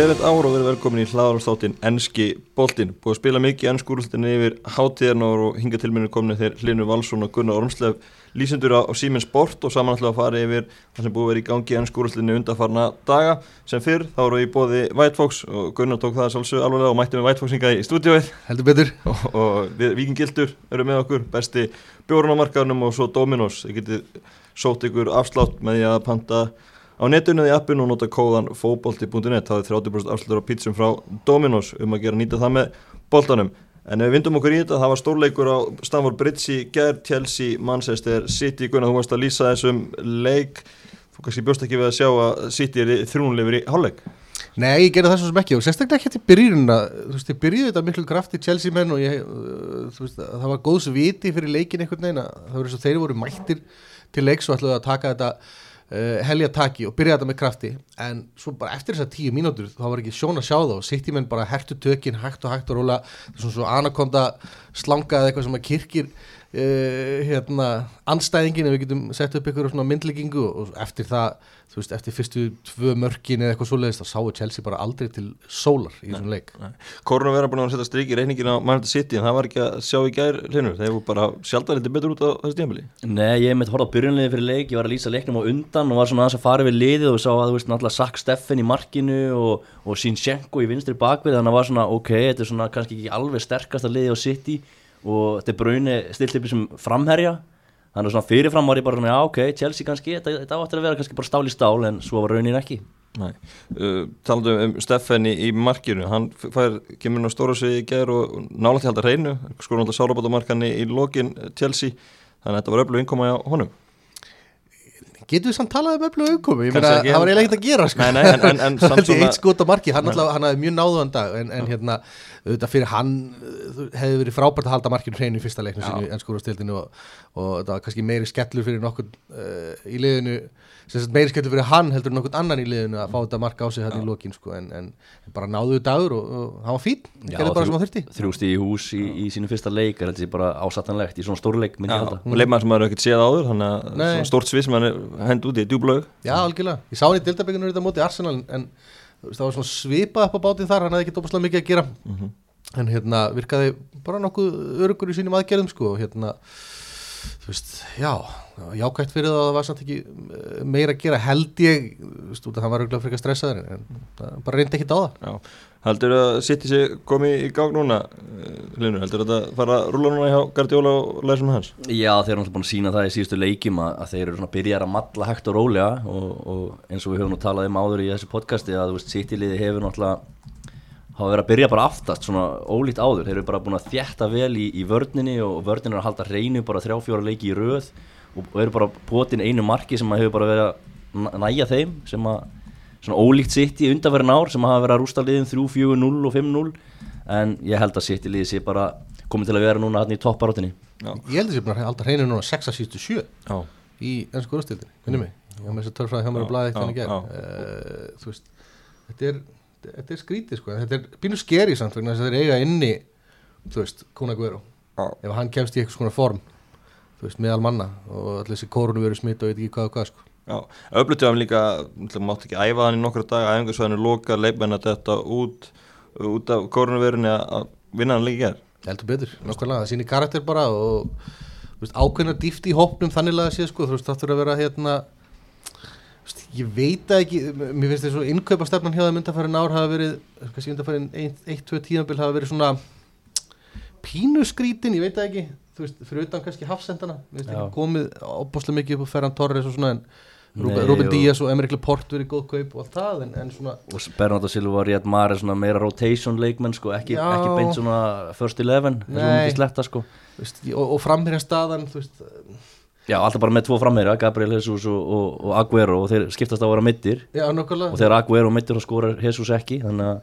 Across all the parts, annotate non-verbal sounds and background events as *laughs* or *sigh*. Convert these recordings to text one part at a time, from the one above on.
Gleðilegt ár og verið velkomin í hlaðarstáttin Ennski boltin. Búið að spila mikið ennskúrústinni yfir hátíðarnar og hinga til minni komni þeir Hlinu Valsson og Gunnar Ormslev lýsendur á, Siemens Sport og samanallega að fara yfir það sem búið að vera í gangi ennskúrústinni undarfarna daga. Sem fyrr þá eru við bóði White Fox og Gunnar tók það svolsög alveg og mætti með White Fox hinga í stúdióið. Heldur betur. Og, og við Vikingildur eru með okkur, besti bjórnamarkaðnum og svo Dominos. Þið getið sótt ykkur afslátt með því að panta á netinu í appinu og nota kóðan fóbolti.net það er 30% afslutur á pítsum frá Dominos um að gera nýta það með boltanum. En við vindum okkur í þetta, það var stórleikur á Stamford Bridge í gerð, Chelsea, Manchester City, Gunnar, þú varst að lýsa þessum leik, þú kannski bjóst ekki við að sjá að City er þrjúnleifir í hálfleik. Nei, ég gerði það svo sem ekki og sérstaklega ekki til byrjunina, þú veist, ég byrjuði þetta miklu krafti Chelsea menn og ég, uh, þú veist, það var góðs viti fyrir leikin einhvern veginn að það voru svo þeir voru mættir til leiks og ætluði að taka þetta uh, helja taki og byrja þetta með krafti. En svo bara eftir þessar tíu mínútur þá var ekki sjón að sjá það og sitt í menn bara hertu tökin hægt og hægt og róla svona svo anakonda slanga eða eitthvað sem að kirkir Uh, hérna, anstæðingin ef við getum sett upp ykkur svona myndleggingu og eftir það, þú veist, eftir fyrstu tvö mörkin eða eitthvað svoleiðist, þá sáu Chelsea bara aldrei til sólar í þessum leik. Korun að vera búin að setja strik í reyningin á Manchester City en það var ekki að sjá í gær hlinur, þeir voru bara sjálfdæri litið betur út á þessu tímafili Nei, ég hef mitt horfað byrjunliði fyrir leik, ég var að lýsa leiknum á undan og var svona aðeins að fara við liðið og sá að þú veist náttúrulega Sack Steffen í markinu og, og Og þetta er brauni stilt upp sem framherja. Þannig að svona fyrirfram var ég bara svona já ok, Chelsea kannski, þetta, þetta áttur að vera kannski bara stál í stál en svo var raunin ekki. Nei, uh, talandu um Steffen í, í markinu, hann fær, kemur á stóra sig í gerð og nála til halda hreinu, sko náttúrulega sárabátamarkan í, í lokin Chelsea, þannig að þetta var öflug innkoma á honum. Getur við samt talað um öflug auðkomi? Ég meina, það var eiginlega ekkert að gera sko. Nei, nei, en, en, en samt *laughs* svona Eitt skot á marki, hann, alltaf, hann hafði mjög dag en, en hérna, auðvitað fyrir hann hefði verið frábært að halda markinu hreinu í fyrsta leiknum sínu í ennskúrastildinu og, og það var kannski meiri skellur fyrir nokkur uh, í liðinu meiri skellur fyrir hann heldur nokkur annan í liðinu að fá þetta marka á sig hann í lokin sko, en, en bara náðuðu dagur og, og hann var fín, gerði bara sem hann þurfti. Þrjústi í hús í, í sínu fyrsta leik er þetta bara ásattanlegt í svona stórleik og leikmann sem maður ekkert séð áður þannig að stórt svið sem hann hend úti í djúblögu Já, algjörlega, ég sá það var svona svipað upp á bátinn þar, hann hefði ekki dópaslega mikið að gera mm -hmm. en hérna virkaði bara nokkuð örugur í sínum aðgerðum sko hérna þú veist, já, jákvæmt fyrir það að það var samt ekki meira að gera held ég, þú veist, það var auðvitað frekar stressaður en það bara reyndi ekki á það. Já, heldur það að City sé komið í gang núna, Linur, heldur það að fara að rúla núna hjá Guardiola og læsa með hans? Já, þeir eru náttúrulega búin að sína það í síðustu leikim að, að þeir eru svona byrjar að matla hægt og rólega og, og eins og við höfum nú talað um áður í þessu podcasti að, þú veist, City liði hefur náttúrulega hafa verið að byrja bara aftast, svona ólít áður. Þeir eru bara búin að þjætta vel í, í vördninni og vördnin er að halda reynu bara þrjá fjóra leiki í röð og, og eru bara potin einu marki sem hefur bara verið að næja þeim sem að, svona ólíkt sitt í undanverðin ár sem hafa verið að rústa liðin 3, 4, 0 og 5, 0 en ég held að sitt í liði sé bara komið til að vera núna hann í topparóttinni Ég held að sé bara að halda reynu núna 6-7 í ennsku úrstildinni, minnum mig þetta er skrítið sko, þetta er pínu skeri samt vegna þess að þeir eiga inni þú veist, Kuna Guero ef hann kemst í eitthvað svona form þú veist, meðal manna og allir þessi korunu verið smitt og veit ekki hvað og hvað sko. Já, öflutu af hann líka, mátt ekki æfa hann í nokkru dag, æfingarsvæðinu loka leifmenn að þetta út, út af koronavirunni að vinna hann líka gerð Heldur betur, nákvæmlega, það sýnir karakter bara og ákveðna dýft í hópnum þannig að sé sko, þú veist, það þurfa að vera hérna ég veit ekki, mér finnst þetta svo innkaupastefnan hjá það myndafærin ár hafa verið kannski myndafærin 1-2 tíðanbíl hafa verið svona pínuskrítin, ég veit það ekki. Þú veist, fyrir utan kannski hafsendana mér finnst ekki komið opbáslega mikið upp á Ferran Torres og svona en Nei, Ruben Díaz og Emmerich Laporte verið góð kaup og allt það en, en svona og Bernardo Silva og Riyad Mahrez svona meira rotation leikmenn sko, ekki, ekki beint svona first eleven, þessum ekki sletta sko. Veist, og, og framherja staðan þú veist Já, alltaf bara með tvo frammeira, Gabriel Jesus og, og, og Aguero og þeir skiptast á að vera mittir Já, nokkulega og þegar Aguero mittir og skórar Jesus ekki þannig að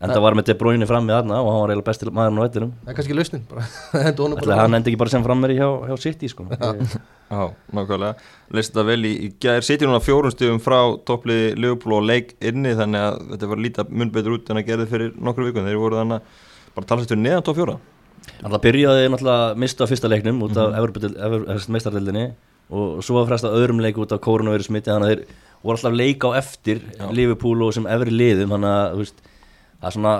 en það var með De Bruyne fram með aðna og hann var eiginlega besti maðurinn á vettinum Það er kannski lausnin bara. *laughs* Ætla, Hann endi ekki bara sem frammeiri hjá, hjá City sko. Já, nákvæmlega. Leist þetta vel í, í gæðir City núna fjórum stífum frá toppliði Liverpool og leik inni þannig að þetta var lítið mun betur út en að gerði fyrir nokkru vikun þeir voru þannig að bara talast um neðan top fjóra Það byrjaði náttúrulega að mista fyrsta leiknum út af mm -hmm. meistardildinni og svo var fresta öðrum leik út af koronavirusmitti voru alltaf leik á eftir Liverpool og sem efri liðum þannig að það er svona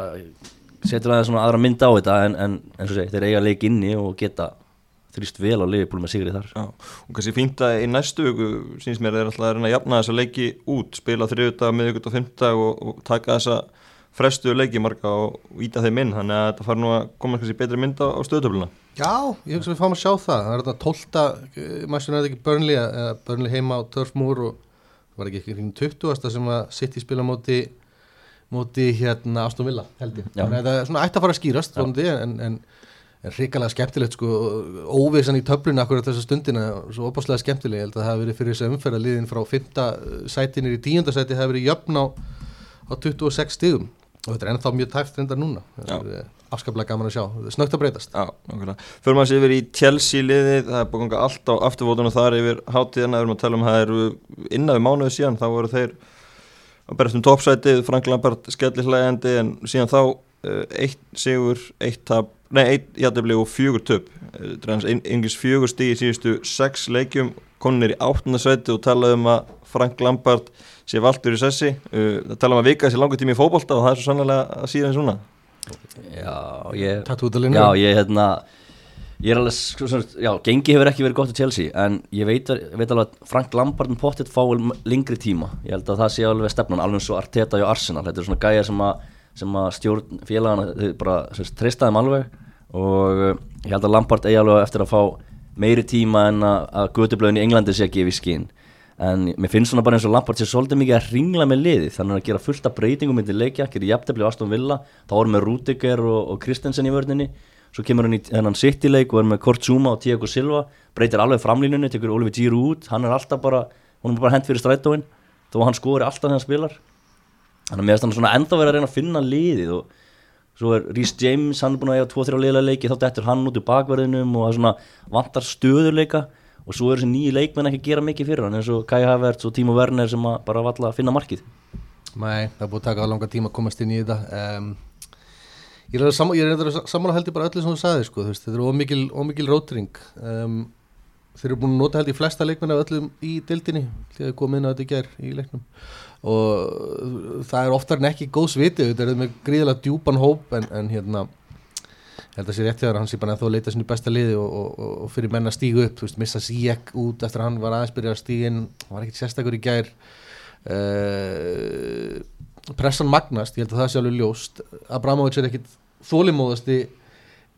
setur aðeins svona aðra mynd á þetta en, en eins og segi, þeir eiga leik inni og geta þrýst vel á Liverpool með sigrið þar Já, og kannski fínt að í næstu viku síns mér er alltaf að reyna að jafna þessa leiki út, spila þriðudag, miðugut og fymtdag og, og taka þessa frestu leiki marga og íta þeim inn þannig að þetta fara nú að koma kannski betri mynd á, á stöðutöfluna Já, ég hugsa að við fáum að sjá það það er þetta tólta, mæstur er þetta ekki Burnley eða Burnley heima á Turf Moor og það var ekki ekki hring 20. sem að City spila móti móti hérna Aston Villa held ég Já. þannig að það er svona ætti að fara að skýrast vonandi, en, en, en hrikalega skemmtilegt sko, óvissan í töfluna akkurat þessa stundina, svo opáslega skemmtileg ég held að það hafi verið fyrir þess að umferða liðin frá 5. sætinir í 10. sæti hafi verið jöfn á, á 26 stigum og þetta er ennþá mjög tæft reyndar núna. Er eh, afskaplega gaman að sjá, er snögt að breytast. Fyrir maður sér yfir í Chelsea liðið, það er búin ganga allt á afturvótunum þar yfir hátíðina, við erum að tala um að það eru innan við mánuðu síðan, þá voru þeir að berast um toppsætið, Frank Lampard skellir hlægandi en síðan þá uh, eitt sigur, eitt tap, nei eitt jættibli og fjögur töp, yngis fjögur stíð í síðustu sex leikjum, konunir í áttundasæti og tala um að Frank Lampard sé valdur í sessi, uh, það tala um að vika þessi langur tími í fótbolta og það er svo sannlega að síðan svona. Já, ég Já, ég hérna Ég er alveg, sko, svona, já, gengi hefur ekki verið gott á Chelsea En ég veit, veit alveg að Frank Lampard pottet fá lengri tíma. Ég held að það sé alveg stefnan Alveg svo Arteta og Arsenal. Þetta er svona gæjar sem að, sem að stjórn félagana Þau bara þeim alveg. Og uh, ég held að Lampard eigi alveg eftir að fá meiri tíma En að, að götublöðin í Englandi sé gefa í skinn En mér finnst svona bara eins og Lampard sé svolítið mikið að ringla með liði Þannig að gera fullt af breytingum myndi leikja Gerir jafntefli á Aston Villa Þá erum við Rudiger og, og Kristensen í vörninni Svo kemur hann í þennan City-leik og er með Kort Zuma og Tiago Silva Breytir alveg framlínunni, tekur Oliver Giroud út Hann er alltaf bara, hún er bara hent fyrir strætóin Þó hann skori alltaf þegar hann spilar. Þannig að mér finnst hann svona enda verið að reyna að finna liðið Og svo er Rhys James, hann er búin að eiga 2-3 liðlega leiki Þá dettur hann út úr bakverðinum og það er svona vantar stöðuleika og svo eru þessi nýju leikmenn ekki að gera mikið fyrir hann eins og Kai Havertz og Timo Werner sem að bara valla að finna markið. Nei, það er búið að taka langa tíma að komast inn í þetta. Um, Ég er að sam, samanlega held ég bara öllu sem þú sagði sko, þetta er ómikil, ómikil rótring. Um, Þeir eru búin að nota held ég flesta leikmenn af öllum í dildinni því að koma inn á þetta ger í leiknum. Og það er oftar en ekki góðs viti, þetta er með gríðilega djúpan hóp en, en hérna held að sé rétt hjá hann sé bara að þó leita sinni besta liði og, og, og, fyrir menn að stígu upp þú veist, missa Sijek út eftir að hann var aðeins byrjað að hann var ekkit sérstakur í gær. Uh, pressan magnast, ég held að það sé alveg ljóst. Abramovic er ekkit þólimóðasti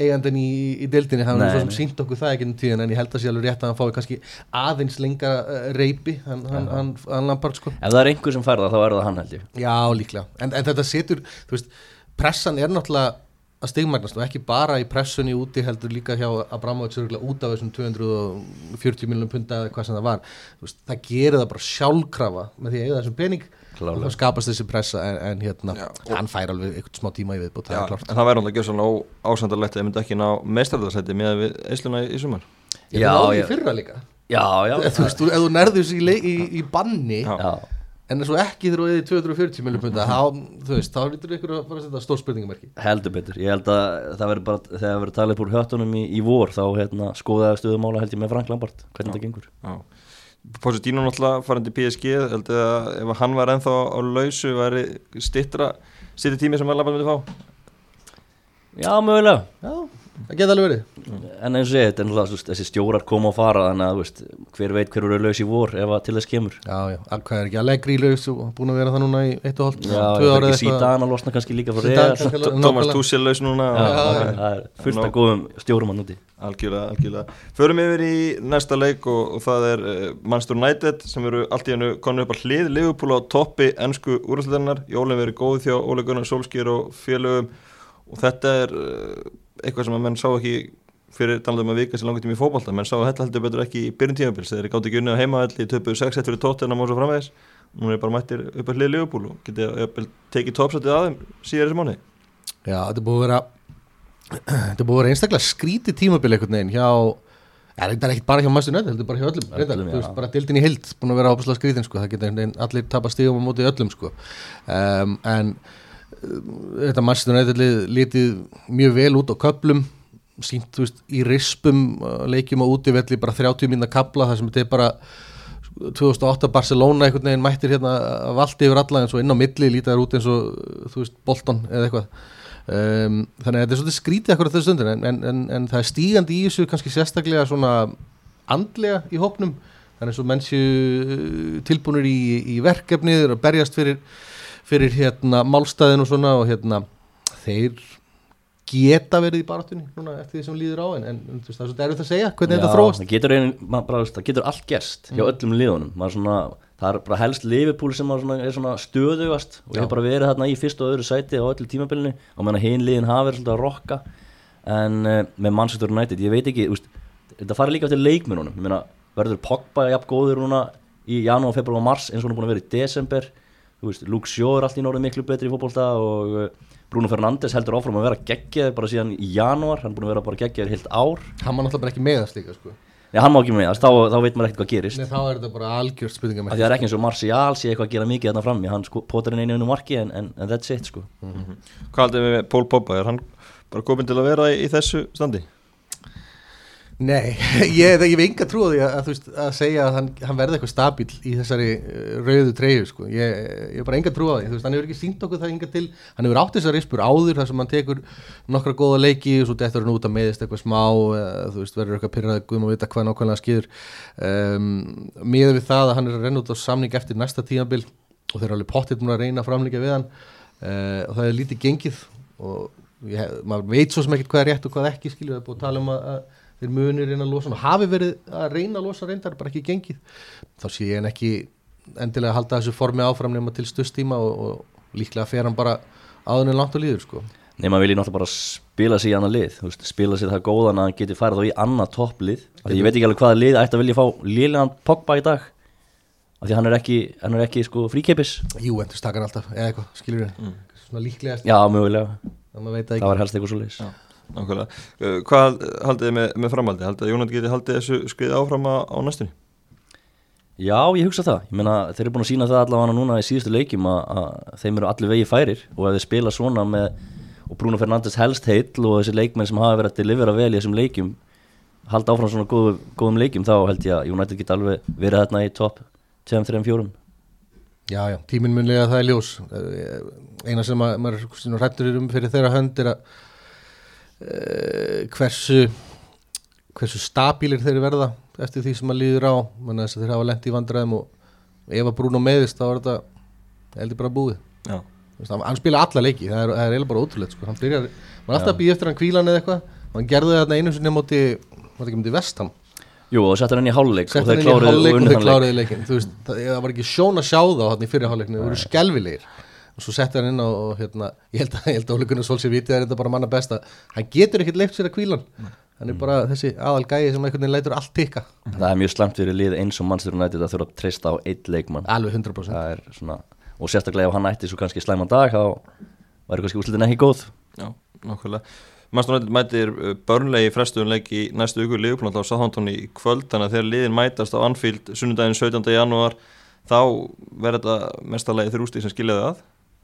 eigandinn í, í deildinni hann er svo sem sínt okkur það ekki um tíðan en ég held að sé alveg rétt að hann fái kannski aðeins lenga uh, reypi hann, hann, hann, hann Lampard sko. Ef það er einhver sem fær það þá er það hann held ég. Já, líklega, en, en þetta setur þú veist, pressan er náttúrulega að stigmagnast og ekki bara í pressunni úti heldur líka hjá Abramovic út af þessum 240 miljonum punta eða hvað sem það var þú veist, það gerir það bara sjálfkrafa með því að eiga þessum pening Klárlega. og skapast þessi pressa en, en hérna, Já. hann fær alveg eitthvað smá tíma í viðbútt, það er en það væri alltaf ekki svona ásandalegt að ég myndi ekki ná meistarðarsæti með við eisluna í sumar Ég Já, það já. í fyrra líka Já, já, þú veist, þú, ef þú nærður þessi í, leik- í, í banni Já. Já. en svo ekki þegar þú eða 240 miljonum punta þá, þú veist, þá lítur ykkur að fara að setja stór spurningamerki. Heldur betur. Ég held að það verður bara, þegar það verður talið upp úr höttunum í, í vor þá hérna, skoðaði stöðumála held ég með Frank Lampard. Hvernig þetta gengur. Já. Pochettino náttúrulega farandi PSG heldur að ef hann var ennþá á lausu væri stittra stittra tími sem Lampard myndi fá. Já, mögulega. Já, það geta alveg verið. En eins og ég, þetta er náttúrulega, þessi stjórar koma og fara þannig að, veist, hver veit hver eru laus í vor ef að til þess kemur. Já, já, hvað er ekki að leggri í laus og búin að vera það núna í eitt og hálft Já, það er ekki síðan að losna kannski líka frá alveg- Thomas nákvæmlega. Tuchel laus núna. Það er- er fullt af góðum stjórum hann úti. Algjörlega, algjörlega. Förum yfir í næsta leik og, og það er uh, Manchester United sem eru allt í hennu konu upp á hlið Liverpool á toppi ennsku úrlæðinnar Jólinn verið góð þjá Óle Gunnar Solskjær og félögum. Og þetta er uh, eitthvað sem að menn sá ekki fyrir talað um að vika sér langt tíma í fótbolta. Menn sá að þetta heldur betur ekki í byrjun tímabils þeir gátt ekki unni á heimaðalli, töpuðu 6-1 fyrir tóttina og svo framvegis, núna er bara mættir upp á hlið Liverpool og getið tekið topsætið að þeim síðar þessi mánu Já, þetta er búið að vera *clears throat* þetta er búið að vera einstaklega skrítið tímabil einhvern veginn hjá Ja, þetta er ekkert bara hjá United, þetta er bara hjá öllum, reyndar, Öllum, þú veist, bara dildin í hild búin að vera skrítin, sko, um, þetta Master United litið mjög vel út á köplum sínt, þú veist, í rispum uh, leikjum á útivelli, bara 30 minna kapla, það sem þetta er bara 2008 Barcelona einhvern veginn mættir hérna að valdi yfir alla en svo inn á milli lítaður út eins og þú veist Bolton eða eitthvað. Um, þannig að þetta er svolítið skrítið akkur á þessu stundir en, en, en, það er stígandi í þessu kannski sérstaklega svona andlega í hópnum. Þannig að mennsju tilbúinir í, í verkefnið og berjast fyrir, fyrir hérna málstæðin og svona og hérna þeir geta verið í barátunni núna eftir því sem líður á en, en veist, það er svo derfitt að segja hvernig þetta þróast. það getur, ein, bara, það getur allt gerst hjá öllum liðunum. Svona, það er bara helst Liverpool sem svona, er svona stöðugast og ég hef bara verið þarna í fyrst og öðru sæti á öllu tímabilinu. Og meðan hinn liðin hafa verið svolítið að rokka. En uh, með Manchester United, ég veit ekki úst, þetta farið líka eftir leikmennunum verður Pogba jafn góður núna í janúar, februar og mars eins og hún er búin að vera í desember veist, Luke Shaw er allt í norðin miklu betri í fókbólta og uh, Bruno Fernandes heldur áfram að vera geggjaður bara síðan í janúar, hann er búin að vera bara geggjaður heilt ár. Hann má náttúrulega bara ekki meðast líka sko. Nei, hann má ekki meðast, þá, þá veit maður ekkert hvað gerist. Nei, þá er þetta bara algjörst spurninga Það er ekki eins og Martial sé eitthvað að gera mikið þarna frammi, hann sko, potar inn einu einu marki en, en, en that's it sko. Mm -hmm. Hvað heldur við með Pól Poppa, er hann bara komin til að vera í, í þessu standi? Nei, *laughs* ég, hef enga trú á því að, að, að segja að hann, hann verði eitthvað stabíl í þessari uh, rauðu treyju sko. ég, hef bara enga trú á því. Veist, hann hefur ekki sínt okkur það enga til. Hann hefur átt þessar rispur áður þar sem hann tekur nokkra góða leiki og svo dettur hann út að meðist eitthvað smá eða, veist, verður eitthvað pyrraðið guðum að vita hvað nákvæmlega skýður um, miður við það að hann er að renna út á samning eftir næsta tímabil og þeir eru alveg pottitt múin að reyna að framlíka við hann uh, og það er lítið gengið og ég, maður veit svo sem ekkert hvað er rétt og hvað ekki skilju, það er búin að tala um að þeir munir reyna að losa og hafi verið að reyna að losa reyndar, bara ekki gengið. Þá sé ég en ekki endilega að halda þessu formi áfram nema til stöðstíma og, og líklega fer hann bara áðunni langt og líður sko. Nei, maður vil ég náttúrulega bara spila sér í annað lið veist, spila sér það góðan að hann geti farið þá í annað topplið, því ég veit ekki alveg hvaða lið ætti að vilja fá liðlegan Pogba í dag af því hann er ekki, hann er ekki sko fríkeipis Jú, endur stakar alltaf, eða eitthvað, skilur við mm. svona líklegast. Já, mögulega, það, það var helst eitthvað svo leiðis Nákvæmlega. Uh, hvað haldið þið með, með framhaldi? Haldið að Jónat geti haldið þessu skrið áfram á, á næstunni? Já, ég hugsa það. Ég meina, þeir eru búin að sína það allavega núna í síðustu leikjum að, að þeim eru allir vegi færir og ef þeir spila svona með og Bruno Fernandes helst heill og þessi leikmenn sem hafa verið að delivera vel í þessum leikjum halda áfram svona góð, góðum leikjum þá held ég að United geti alveg verið þarna í topp 2-3-4 Já, já, tíminn munlega það er ljós eina sem að, maður rættur um fyrir þeirra hönd er að uh, hversu hversu stabílir þeir verða eftir því sem maður líður á? Mann að þeir hafa lendt í vandræðum og ef að Bruno meðist þá er þetta heldur bara búið. Já. hann spila alla leiki, það er, er eiginlega bara ótrúlega sko. hann byrjar, maður alltaf býð eftir hann kvílan eða eitthvað, hann gerði það einu sinni móti, var ekki mútið vestam Jú, og setja hann í hálfleik og þeir kláriði leikin það, það var ekki sjón að sjá það hann í fyrir hálfleikinu, það voru skelvilegir og svo setja hann inn á og hérna, ég held að, að Óli Gunnar Solskjær viti að það er þetta bara manna besta. Hann getur ekkert leift sér að kvílan hann. Er bara þessi aðal gæi sem einhvern veginn leitur allt tikka. Það er mjög slemt fyrir lið eins og mannstur og nættið að þurfa að treysta á eitt leikmann. Alveg 100% svona, og sérstaklega ef hann ætti svo kannski slæman dag þá væri kannski úslitin ekki góð. Já, nákvæmlega. Mannstur og nættið mætir uh, börnlegi frestuðunleik í næstu ykkur liðuplan á Sáþántón í kvöld þannig að þegar liðin mætast á Anfield sunnundaginn 17. janúar þá verður þetta mestarlegi þrjústi sem skiljaði að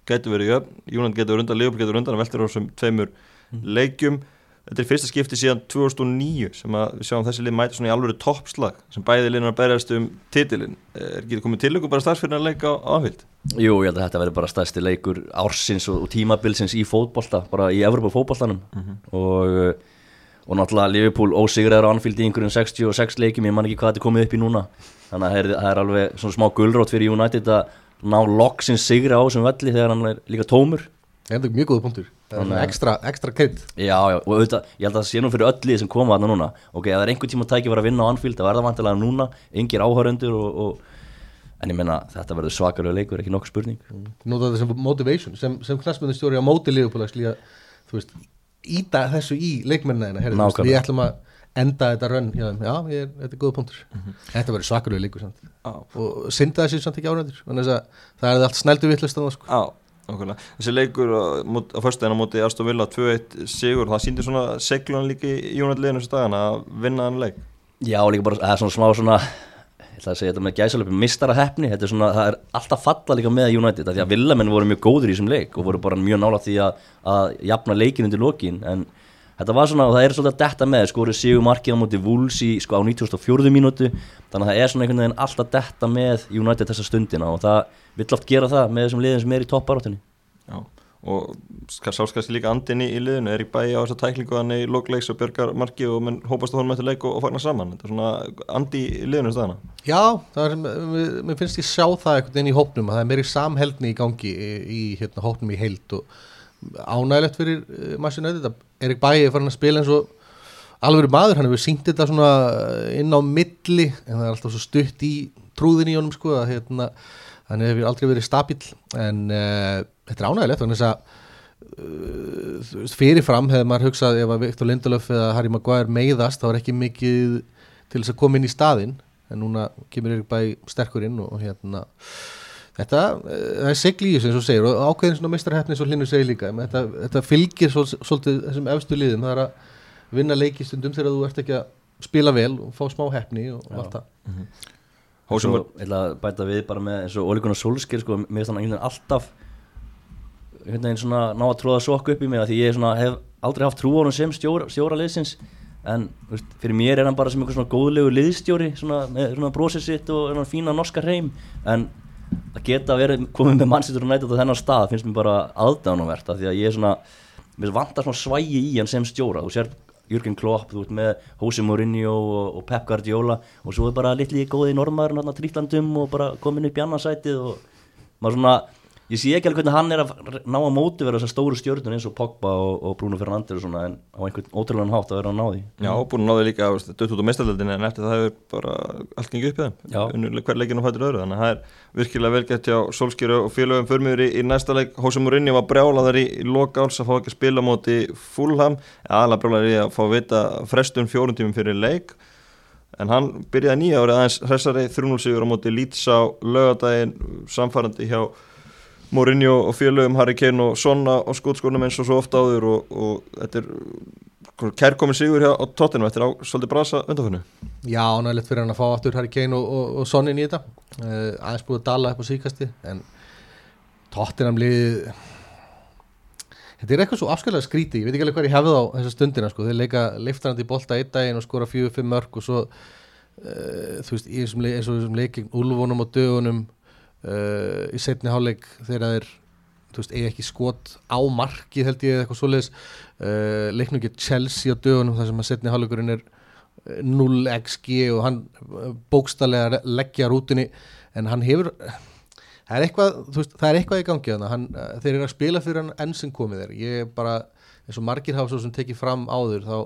getur verið jöfn, Júnand getur undan, Leopold getur undan, veldur á þessum tveimur mm. leikjum þetta er fyrsta skipti síðan 2009 sem að við sjáum þessi lið mæta svona í alveg toppslag sem bæði liðan að berjast um titilin er ekki komið til ykkur bara starfsfyrir að leika á áfylg? Jú, ég held að þetta verður bara stærsti leikur ársins og, og tímabilsins í fótbolta bara í Evropa fótboltanum mm -hmm. og, og náttúrulega Liverpool ósigræður á Anfield í einhverjum 66 leikim ég man ekki hvað þetta komið upp í núna þannig að það er, það er alveg svona smá gullrótt fyrir United að ná loksins sigri á þessum velli þegar hann er líka tómur. Það er mjög góða punktur, það er ekstra, ekstra krydd. Já, já, og auðvitað, ég held að það sé nú fyrir öll lið sem koma það núna. Ok, ef það er einhver tíma tækja að vera að vinna á Anfield, það verða vantilega núna Engir áhöröndur og, og En ég menna, þetta verður svakalega leikur, ekki nokkuð spurning. Mm. Það er sem motivation, sem, sem knastmyndistjóri á móti liðupólags Líka, þú veist, íta þessu í leikmennina Við ætlum að enda þetta rönn já, já ég, þetta er góða punktur mm -hmm. þetta verður svakarlega líku samt. Ah. og syndaði sér samt ekki árændir það er allt snældu vittlust sko. ah, þessi leikur á, á fyrstæðina mútið Aston Villa 2-1 sigur það síndi svona seglun líka í jónatleginu þessu dagana að vinna hann leik já líka bara, það er svona smá svona ég ætla að segja þetta með gæsalöpi mistara hefni þetta er svona, það er alltaf falla líka með United því að villamenn voru mjög góður í þessum leik og voru bara mjög nála því að, að jafna leikin undir lokin en þetta var svona, og það er svolítið að detta með skoru Sigur Markið á móti Wolves í sko á 94. mínútu, þannig að það er svona einhvern veginn alltaf detta með United þessa stundina og það vill oft gera það með þessum liðin sem er í topparáttunni Já, og skal sáskast líka andin í, liðinu, er í bæi á þessa tæklingu hann í logleiks og björgar marki og menn hópast að honum eftir leik og, og fagnar saman. Þetta er svona andi í liðinu staðana Já, það er, mér, finnst ég sjá það einhvern veginn í hópnum, að það er meiri samheldni í gangi í, í hérna, hópnum í heild og ánægilegt fyrir uh, Massi Nöði, Erik Bæi er farin að spila eins og alveg maður, hann hefur syngt þetta svona inn á milli, en það er alltaf svo stutt í trúðin í honum sko, að hérna, hann hefur aldrei verið stabil, en uh, þetta er ánægilegt, þannig að uh, fyrirfram hefði maður hugsað ef að Viktor Lindelöf eða Harry Maguire meiðast, þá er ekki mikið til þess að koma inn í staðinn. En núna kemur Erik Bæ sterkur inn og, og hérna þetta, eh, það er segli í þessu eins og segir og ákveðin svona meistarhefni eins og Linur segir líka. Þetta, þetta fylgir svol, svolítið þessum efstu liðum, það er að vinna leikistundum þegar þú ert ekki að spila vel og fá smá hefni og, og allt það. Hósum Svo ég ætla að bæta við bara með eins og Ole Solskir sko, mér finnst hann einhvern veginn alltaf einhvern veginn svona ná að tróða sokku upp í mig af því ég svona, hef aldrei haft trú á hann sem stjóra, stjóra liðsins. En veist, fyrir mér er hann bara sem einhver svona góðlegu liðstjóri svona, með svona brósið sitt og svona fína norska hreim. En að geta verið komið með mannsýttur og nættat á þennan stað finnst mér bara aðdánuvert af því að ég er svona mér vantar svona svægi í hann sem stjóra. Þú sér Jürgen Klopp, þú ert með Jose Mourinho og, og Pep Guardiola og svo er bara litli góði normaður náttúrulega trítlandum og bara komin upp í annarsætið og maður svona, ég sé ekki alveg hvernig hann er að ná að móti vera þessar stóru stjórnun eins og Pogba og, og Bruno Fernandes og svona en á einhvern ótrúlegan hátt að vera að ná því. Já, búin að ná því líka dött út á meistarleldinni en eftir það hefur bara allt gengið upp í Unnur hver leikinn og fættur öðru þannig að það er virkilega vel gett hjá Solskjöru og félögum. Förmiður í, í næsta leik. Hósa Mourinho var brjálaður í, í loka áls að fá ekki að spila móti Fulham. Aðalega brjálaður í að fá vita frestun leik. En hann byrjaði nýja árið aðeins hressari 3-0 sigur á móti Leeds á lögadaginn samfærandi hjá Mourinho og félögum Harry Kane og Sonna og skótskónum eins og svo ofta áður og, og þetta er kærkomin sigur hjá á Tottenham eftir á svolítið brasa undanfunnu Já, ánægilegt fyrir hann að fá aftur Harry Kane og, og, og Son inn í þetta uh, aðeins búið að dala upp á síkasti en Tottenham liðið þetta er eitthvað svo afskjölega skríti ég veit ekki alveg hvað ég hefði á þessa stundina sko. þeir leika liftarandi í bolta einn daginn og skora fjögur, fimm mörg og svo uh, þú veist, þessum leik, eins og leiking Ulfunum og dögunum uh, í setni hálfleik þegar þeir veist, eigi ekki skot á marki held ég eitthvað svoleiðis. Uh, leiknum ekki Chelsea á dögunum þar sem að setni hálfleikurinn er 0 xg og hann uh, bókstallega leggja rútinni en hann hefur það er eitthvað, veist, það er eitthvað í gangi hann, uh, þeir eru að spila fyrir hann enn sem komið er. Ég er bara, eins og margir hafa svo sem tekið fram áður þá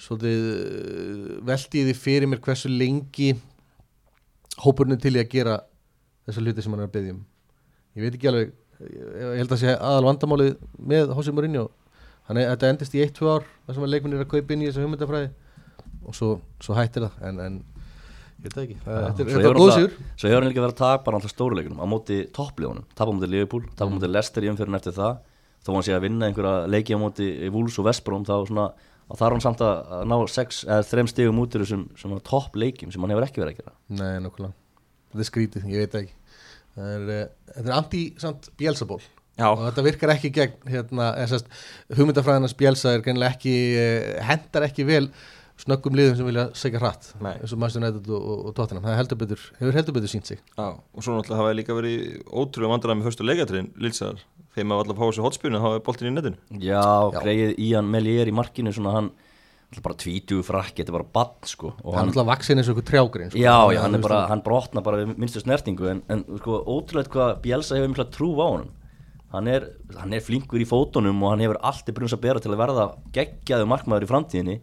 svolítið uh, veldi ég því fyrir mér hversu lengi hópurinn til í að gera þessa hluti sem hann er að byggja um. Ég veit ekki alveg ég, held að sé aðal vandamálið með Hossi Mourinho. Hann er, þetta endist í 1-2 ár þar sem að leikminn er að kaupa inn í þessu hugmyndafræði. Og svo, svo hættir það en, en ég veit það ekki, það, þetta er, Svo þetta hefur góð náttúrulega- sigur. Svo hefur hann líka verið að tapa náttúrulega stóruleikunum á móti toppliðunum, tapa á móti Liverpool, tapa á móti Leicester í umfyrin eftir það. Þó hann sé að vinna einhverja leiki á móti Wolves og Vestbrom þá svona þá þarf hann samt að að ná sex eða þrem stigum út úr þessum svona topp leikjum sem hann hefur ekki verið að gera. Nei, þetta er skrítið, ég veit ekki. Það er, eh, þetta er anti-samt bjelsaból Já, og þetta virkar ekki gegn hérna, eðsast, hugmyndafræðinans bjelsa er greinilega ekki, eh, hendar ekki vel snöggum liðum sem vilja segja hratt eins og Master United og, og, og Tottenham. Það er heldur betur, hefur heldur betur sínt sig. Já, og svo náttúrulega hafa líka verið ótrúlega vandræði með fyrstu leikatriðin Lilsar, þegar maður alltaf fá þessu hotspilinu hafa boltin í netinu. Já, Já. greið Ian Melier í markinu svona hann bara tvítugu frakki, þetta er bara bann sko. Og hann er alltaf vaksin eins og einhver trjágrin sko. Já, já, hann bara, hann brotna bara við minnstu snertingu en, en sko, ótrúlega hvað Bielsa hefur mikla trú á honum. Hann er, hann er flinkur í fótunum og hann hefur allt í brunns að bera til að verða geggjaðu markmaður í framtíðinni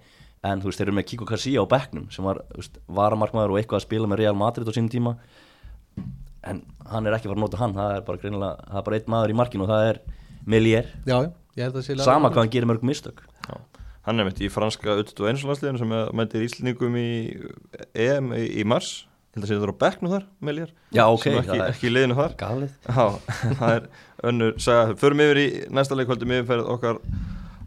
en þú veist, þeir eru með Kiko Casilla á bekknum sem var, þú veist, varamarkmaður og eitthvað að spila með Real Madrid á sínum tíma. En hann er ekki fara að nota hann það er bara greinilega, það er bara einn maður í markinu og það er Melier, sama hvað hann gerir mörg mistök. Hann er mitt í franska 21. landsliðinu sem mætir Íslendingum í EM í, í mars. Ég held að sé þetta á bekknu þar, Meljar Já, ok, sem ekki, það er- ekki í liðinu þar. Galið. Já, *laughs* það er önnur saga. Förum yfir í næsta leik Höldum yfirferð okkar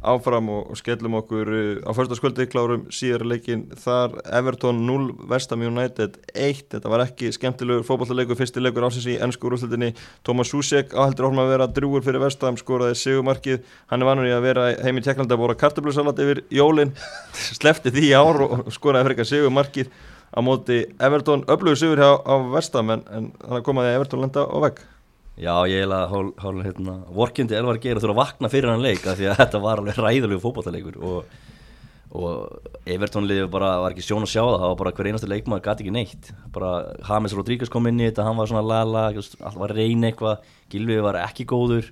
áfram og, og skellum okkur uh, á förstaskvöldi klárum síðar leikin þar. Everton 0, Vestham United 1, þetta var ekki skemmtilegur fótballleikur, fyrsti leikur ásins í ennsku úrúslutinni Tómas Susek áheldur áfram að vera drúur fyrir Vestham, skoraði sigumarkið hann er vanur í að vera heim í Tjekklanda að bóra kartablusalat yfir jólin. *laughs* Slefti því ár og skoraði fyrir sigumarkið á móti Everton, öflugur sigur hjá á Vestham en, en þannig komaði Everton lenda á vegg Já, ég hef að hál, hál hérna, vorkindi Elvar Geir þurfa að vakna fyrir hann leik af því að *laughs* þetta var alveg ræðilegu fótballleikur og, og Evertónliði bara var ekki sjón að sjá það það var bara hver einastu leikmaður gæti ekki neitt. Bara James Rodríguez kom inn í þetta hann var svona lala, allt var reyn eitthvað Gilvið var ekki góður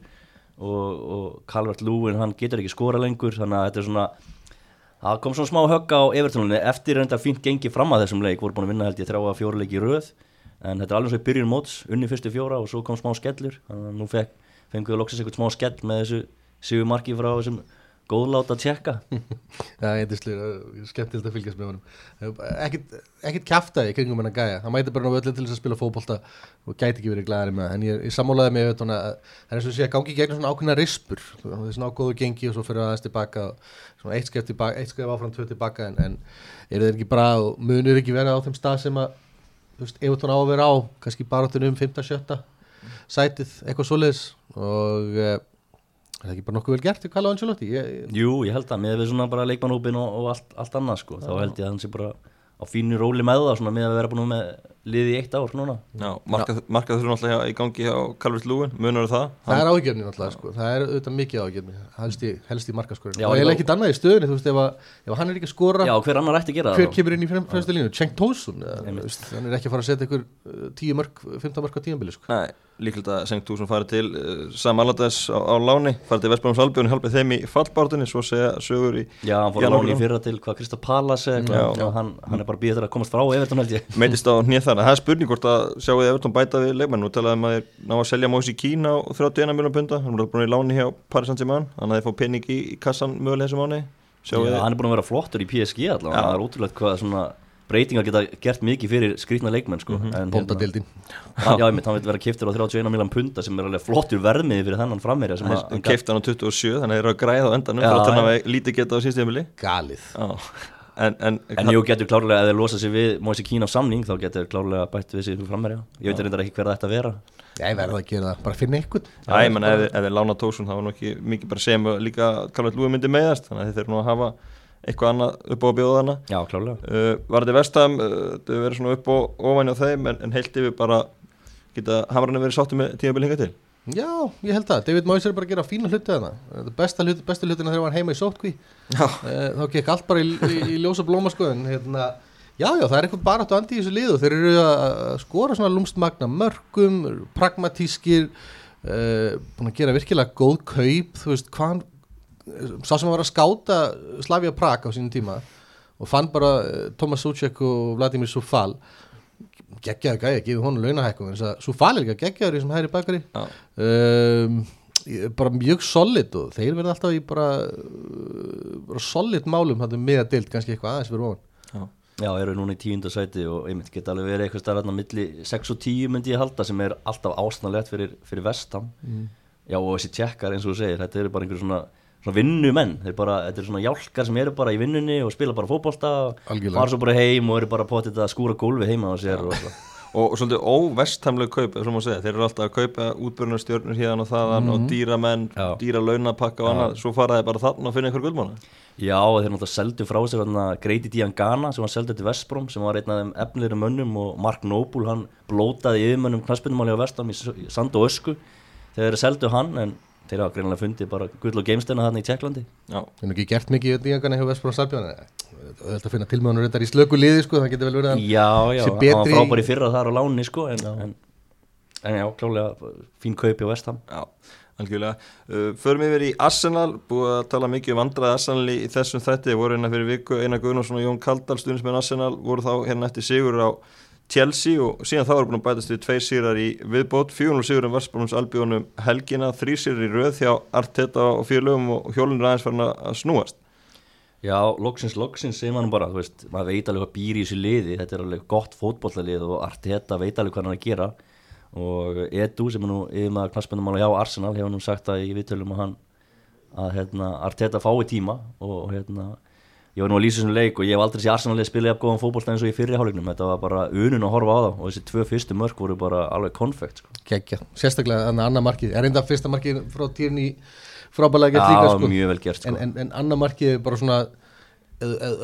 og, og Calvert Lúin hann getur ekki skora lengur þannig að þetta er svona það kom svona smá högg á Evertónliði eftir reynda fínt gengi fram að þessum leik voru búin að vinna held ég þrjá að fjóra leiki í röð en þetta er alveg svo í byrjun móts unni fyrstu fjóra og svo kom smá skellur. Þannig að nú fekk, fengið við loksins eitthvað smá skell með þessu síðu marki frá þessum góðláta tjekka Já, eitthvað skemmtilegt að fylgjast með honum. Ekkert, kæftæði kringum hennar gæja, hann mæti bara ná öllin til þess að spila fókbólta og gæti ekki verið glæðari með en ég, ég sammálaði þetta það er eins og sé að gangi gegn svona ákveðna rispur. Það er svona ágóðu gengi og svo fyrir aðeins tilbaka svona eitt skref áfram tvö tilbaka en, en er þetta ekki bara munir ekki verið á þeim stað sem að þú veist, Evertón á að vera á kannski barátunum um 15-17 sætið, eitthvað svoleiðis og uh, er það ekki bara nokkuð vel gert í Kalla Ancelotti? Ég. Jú, ég held að með við svona bara leikmannhópin og, og allt, allt annað sko, þá held ég að hann sé bara á fínu róli með það svona með að vera búin með liði eitt ár núna. Já, markað þurfum alltaf í gangi á Calvert Lúin, munar það? Það er ágjörni alltaf, sko, það er auðvitað mikið ágjörni helst í, í markaskorinu og ég leik ekki annað í stöðunni, þú veist, ef, að, ef hann er ekki að skora Já, hver annar ætti að gera það? Hver kemur inn í fremstu línu? Cenk Tósun hann er ekki að fara að setja ykkur 10 mörg, 15 mörg á tíanbili sko. Nei líkilegt að Sengt Tússon farið til uh, Sam Allardyce á, á láni, farið til Vestbjörnums Albjörn hjálpið er býðið að það er spurning hvort að sjáu þið Evertón bæta við leikmenn, nú talaðum að þeir ná að selja Mósi Kína á 31 miljónum punta hann er búin í láni hjá Paris Saint-Germain hann að þeir fá penning í, í kassan möguleg þessum áni Já, hann er búin að vera flottur í PSG allavega, það er ótrúlega hvað svona breytingar geta gert mikið fyrir skrítna leikmenn sko. mm -hmm. Bóndadildin Já, ég mitt, hann vil vera kiftur á 31 miljón punta sem er alveg flottur vermiði fyrir þennan kiftur hann á 27, þannig að það er að græða á endanum En, en, en jú getur klárlega, ef þeir losa sig við Mósi Kín á samning, þá getur klárlega bætt við sig frammeirja Ég veit reyndar ekki hver að vera. Ég verði að gera það, bara finna ykkur Já, ég menn, ef þeir lána tósun, þá var nú ekki mikið bara sem líka Karl Lúi myndi meðast, þannig að þeir þurfa nú að hafa eitthvað annað upp á að bjóða þarna. Já, klálega uh, Var þetta vestam, uh, þetta verið svona upp og ofan á þeim en, en heilt yfir bara geta hamrarnir verið sáttu með til Já, ég held það, David Moyes er bara að gera fína hluti þarna. Besta hluti, besta hlutina þegar hann var heima í sótkví uh, þá gekk allt bara í, í, í ljósa blóma sko en hérna Já, já, það er eitthvað bara átt andi í þessu liðu þeir eru að skora svona lumstmagna mörgum, pragmatískir uh, búin að gera virkilega góð kaup, þú veist, hvaðan sá sem var að skáta Slavia Prag á sínum tíma og fann bara Tomas Sucek og Vladimir Sufal geggjaður gæði, gefið honum launahækkum Sufal er ekki að geggjaður í þessum hæri bakari um, bara mjög solid og þeir verða alltaf í bara, bara solid málum með að deilt kannski eitthvað aðeins fyrir ofan. Já, eru núna í tíundasæti og ég myndi geta alveg verið eitthvað starf milli 6 og 10 myndi ég halda sem er alltaf ásnalegt fyrir, fyrir vestam. Mm. Já og þessi tjekkar eins og þú segir, þetta eru bara einhverjum svona svona vinnumenn, bara, þetta er svona hjálkar sem eru bara í vinnunni og spila bara fókbólta fara svo bara heim og eru bara potið að skúra gólfi heima á sér og, og, og svolítið óvestamleg kaup segja, þeir eru alltaf að kaupa útbörnarstjörnur hérna og þaðan mm -hmm. og dýramenn dýra launapakka og annað, svo faraði bara þann og finna einhver gullmána Já, þeir náttúrulega seldu frá sig Greiti Diangana sem var seldið til Vestbróm sem var einn af þeim efnilegri mönnum og Mark Noble hann blótaði yfirmönnum knaspunumáli á Vestam í Sand og Ösku. Þegar þeir seldu hann en þeir hafa greinlega fundið bara gull og geimstöna þarna í Tjekklandi. Já, það er ekki gert mikið í díangana hjá Vestbrón er að finna tilmöðunur reyndar í slöku liði sko, það getur vel verið að Já, já, það var frábæri fyrra þar á láni sko, en, já. En, en já, klálega fín kaupi á Vestham Já, algjörlega. Uh, Förum við verið í Arsenal, búið að tala mikið um vandraði Arsenal í þessum þætti, voru hérna fyrir viku Einar Guðnarsson og Jón Kaldal stuðnismenn Arsenal voru þá hérna eftir sigur á Chelsea og síðan þá er búin að bætast við tvei sírar í viðbót, fjónul síður um Varsbjörnums albíunum helgina, þrý sírar í röð hjá Arteta og félögum og hjólun er aðeins farin að snúast. Já, loksins, loksins segir mann bara, veist, maður veit alveg hvað býr í þessu liði, þetta er alveg gott fótbollalið og Arteta veit alveg hvað hann að gera. Og Edu sem er nú yfir maður knastbændamála hjá Arsenal hefur nú sagt að ég viðtölum að hann að hérna, Arteta fái tíma og hérna ég var nú að lýsa þessum leik og ég hef aldrei sé Arsenal spila jafn góðan fótbolta eins og í fyrri hálfleiknum þetta var bara unun að horfa á það og þessi tvö fyrstu mörk voru bara alveg konfekt sko. geggja, sérstaklega að annar markið er reynda fyrsta markið frá týrni frábælega gett líka Já, sko. mjög vel gert sko. en, en, en annar markið er bara svona ef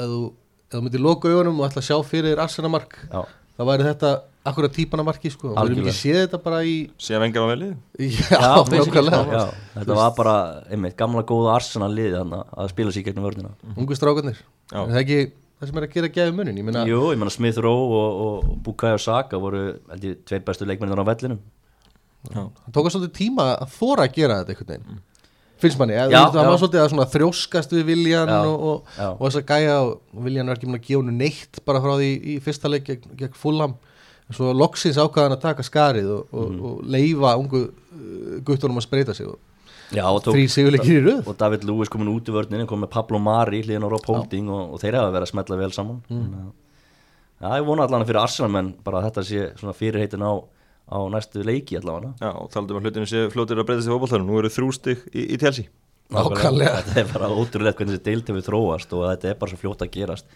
þú myndir loka augunum og ætla að sjá fyrir þér Arsena mark þá væri þetta akkurat típan af marki sko. við erum Algjörlega. ekki séð þetta bara í síðan vengar á velið? Já, Já, *laughs* basically, nákvæmlega já, þetta var bara einmitt, gamla góða Arsenal liði þannig að spila sér gegnum vörnina. Ungu strákarnir. Er það ekki það sem er að gera gæði munin ég meina, Jú, ég menna Smith Rowe og, og Bukayo Saka voru held ég tveir bestu leikmennir á vellinum. Það tók að svolítið tíma að þóra að gera þetta einhvern veginn finnst manni, Já, það já. var svolítið að þrjóskast við Viljan Já, og, og, já. og þess að gæja og Viljan er ekki mun að gefa hennu neitt bara frá því í fyrsta leik gegn, gegn Fulham en svo loksins ákvaðan að taka skarið og, og, Mhm. og leifa ungu uh, guttunum að spreita sig og Já, og tók þrý sigurleikir í röð. Og David Lewis komin út í vörninu kom með Pablo Mari hlýðin á Rob Holding og, og þeir hafa verið að smetla vel saman. Mm. Já, ég vona allan fyrir Arsenal menn bara að þetta sé svona fyrirheitin á, á næstu leiki allavega. Já, og talandi um að hlutinu sé fljótir að breyta sig fótballtæðinu Nú eru þrjú stig í, í Chelsea Nákvæmlega. Þetta er bara ótrúlega hvernig þessi deild hefur þróast og þetta er bara svo fljótt að gerast.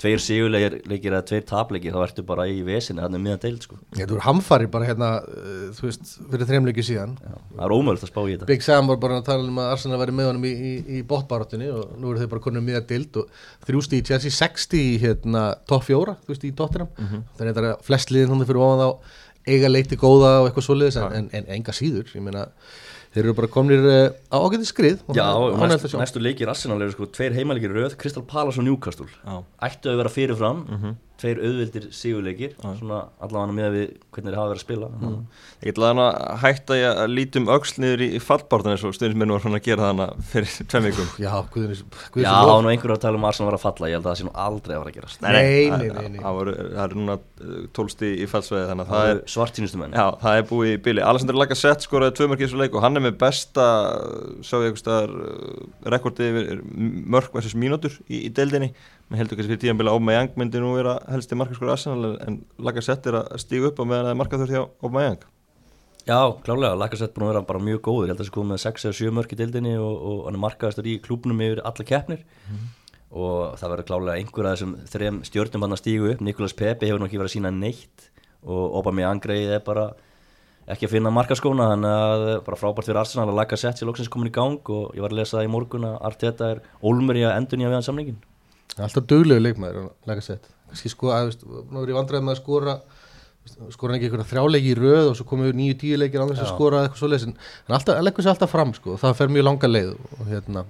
Tveir sigurleikir leikir eða tveir tapleikir þá ertu bara í vesinni þannig miðan deild sko. Þetta voru hamfari bara hérna uh, þú veist, fyrir þreimleiki síðan. Já, Það er ómöld að spá í þetta. Big Sam var bara að tala um að Arsenal væri með honum í, í, í bóttbarátunni og nú eru þau bara konum miða dild og þrjústi í Chelsea, 60 í hérna, topp fjóra, þú veist, í Tottenham. Þannig að þetta er flest liðin hún fyrir ofan þá eiga leikti góða og eitthvað svoleiðis en, en, en enga síður, ég meina þeir eru bara komnir uh, á ágæti skrið Já, næst, næstu leikir Arsenal eru sko tveir heimalegir röð, Crystal Palace og Newcastle. Ættu að vera fyrirfram, Mhm. Tveir auðvildir sigurleikir Svona allavega með við hvernig þeir hafa verið að spila. Mhm. Ég ætla þannig að hætta ég að lítum öxl niður í, í fallbártan eins og stundismennu var svona að gera þannig fyrir tveim vikum. Já, guðunis, Já, það var nú einhverju að tala um Arsenal var að falla Ég held að það sé nú aldrei að vera að gerast. Nei, nei, það- nei, nei. Það það eru núna tólsti í fallsveði þannig að Það það er er svartínustu menn. Já, það er búið í bili. Alessandr Lacazette skoraði tvö mörk í þessu leik í, í með heldur kannski fyrir tíðanbila Aubameyang myndi nú vera helsti markaskor Arsenal en- Lacazette er að stíga upp á meðan það er markaður hjá Aubameyang Já, klálega, Lacazette búin að vera bara mjög góður. Ég held að það sé komið með 6 eða 7 mörk í deildinni og, og hann er markaðastur í klúbnum yfir alla keppnir. Og það verður klálega einhver af þessum þrem stjórnum hann að stígu upp. Nikolas Pepe hefur nú ekki verið að sína neitt og Aubameyang greið er bara ekki að finna markaskóna. Þannig að bara frábært fyrir Arsenal að Lacazette sé loksins komin í gang og ég var að lesa það í morgun að Arteta er ólmur í að endur nýja við hann samlingin Alltaf duglegu leikmaður, lega sett Kanski sko, að, veist, nú er ég vandræði með að skora skora ekki einhverja þrjáleiki í röð og svo komið nýju tíu leikir þess að Já. skora eitthvað svoleiðis en hann alltaf, leggur sér alltaf fram sko, það fer mjög langa leið og hérna,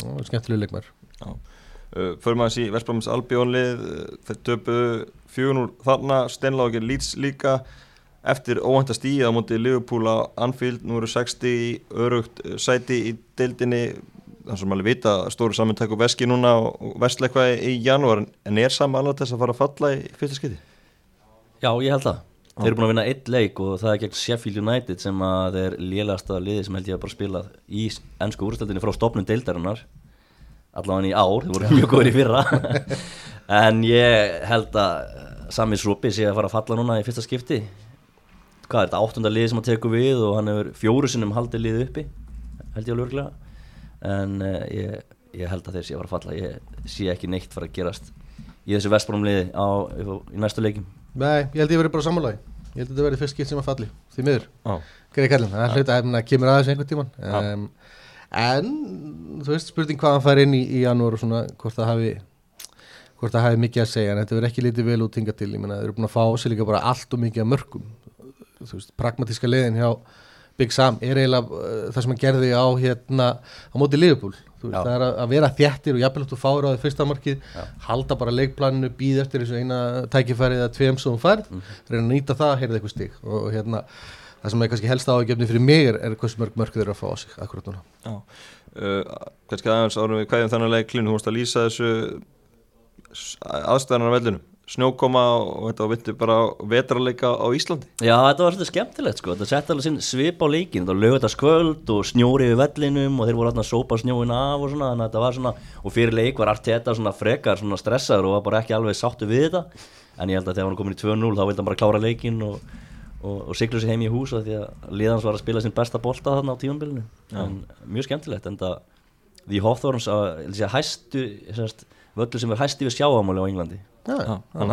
ó, skemmtilegu leikmaður. Uh, Förum aðeins í Vestbrámins Albjónlið uh, þeir töpu fjögun úr þarna Steinla og ekki Leeds líka eftir óhænta stíð á móti Liverpool á Anfield, nú eru 60 í örugt uh, sæti í deildinni þannig sem alveg vita stóru samintæk og veski núna og, vestla eitthvað í janúar en er saman alveg þess að fara að falla í fyrsta skiti? Já, ég held það. Þeir eru búin að vinna eitt leik og það er gegn Sheffield United sem að er lélegasta liði sem held ég að bara spila í ennsku úrstöldinni frá stopnum deildarinnar allavega í ár, þeir voru mjög góður í fyrra *laughs* en ég held að Sami Srupi sé að fara að falla núna í fyrsta skipti hvað er þetta, áttunda liði sem að teku við og hann hefur fjóru sinnum haldið liði uppi held ég alveg örglega en uh, ég, ég held að þeir sé að fara að falla. Ég sé ekki neitt fara að gerast í þessu vestbrómliði á, í næstu leikim Nei, ég held ég verið bara sammálaði ég held að þetta verið fyrst skipt sem að falli því miður, greið kallin það er hlut að það kemur aðeins einhvern tíman um, en þú veist spurning hvað hann fær inn í, í janúar og svona hvort það hafi hvort það hafi mikið að segja en þetta verður ekki lítið vel út hingað til. Ég meina þeir eru búin að fá sér líka bara allt og mikið að mörgum þú veist, pragmatíska leiðin hjá Big Sam er eiginlega uh, það sem hann gerði á hérna á móti Liverpool. Þú veist, Já. það er að, að vera þjættir og jafnvel þú fáir á því fyrsta markið halda bara leikplaninu, býð eftir þessu eina tækifærið eða tveim sem þú færð reyna að nýta það, heyrða eitthvað stig. Og hérna, það sem er kannski helst áhugjefni fyrir mig er, er hversu mörg mörg þeir eru að fá á sig akkurat núna. Já. Uh, Kannski aðeins árum við kvæðum þannig leik Klín, þú vorst að lýsa þessu aðstæðanar á vellinu snjókoma og þetta vindu bara vetrarleika á Íslandi? Já, þetta var svolítið skemmtilegt sko, þetta sett alveg sinn svip á leikin, þetta var lögutaskvöld og snjóri við vellinum og þeir voru alltaf að sópa snjóin af og svona, þannig að þetta var svona, og fyrir leik var Arteta svona frekar svona stressaður og var bara ekki alveg sáttu við þetta, en ég held að þegar hann komin í 2-0 þá vildi hann bara klára leikin og, og, og sigla sér heim í hús af því að liðans var að spila sinn besta bolta þarna á sérst, völlu sem er hæsti við sjáamáli á Englandi Já, Já, hann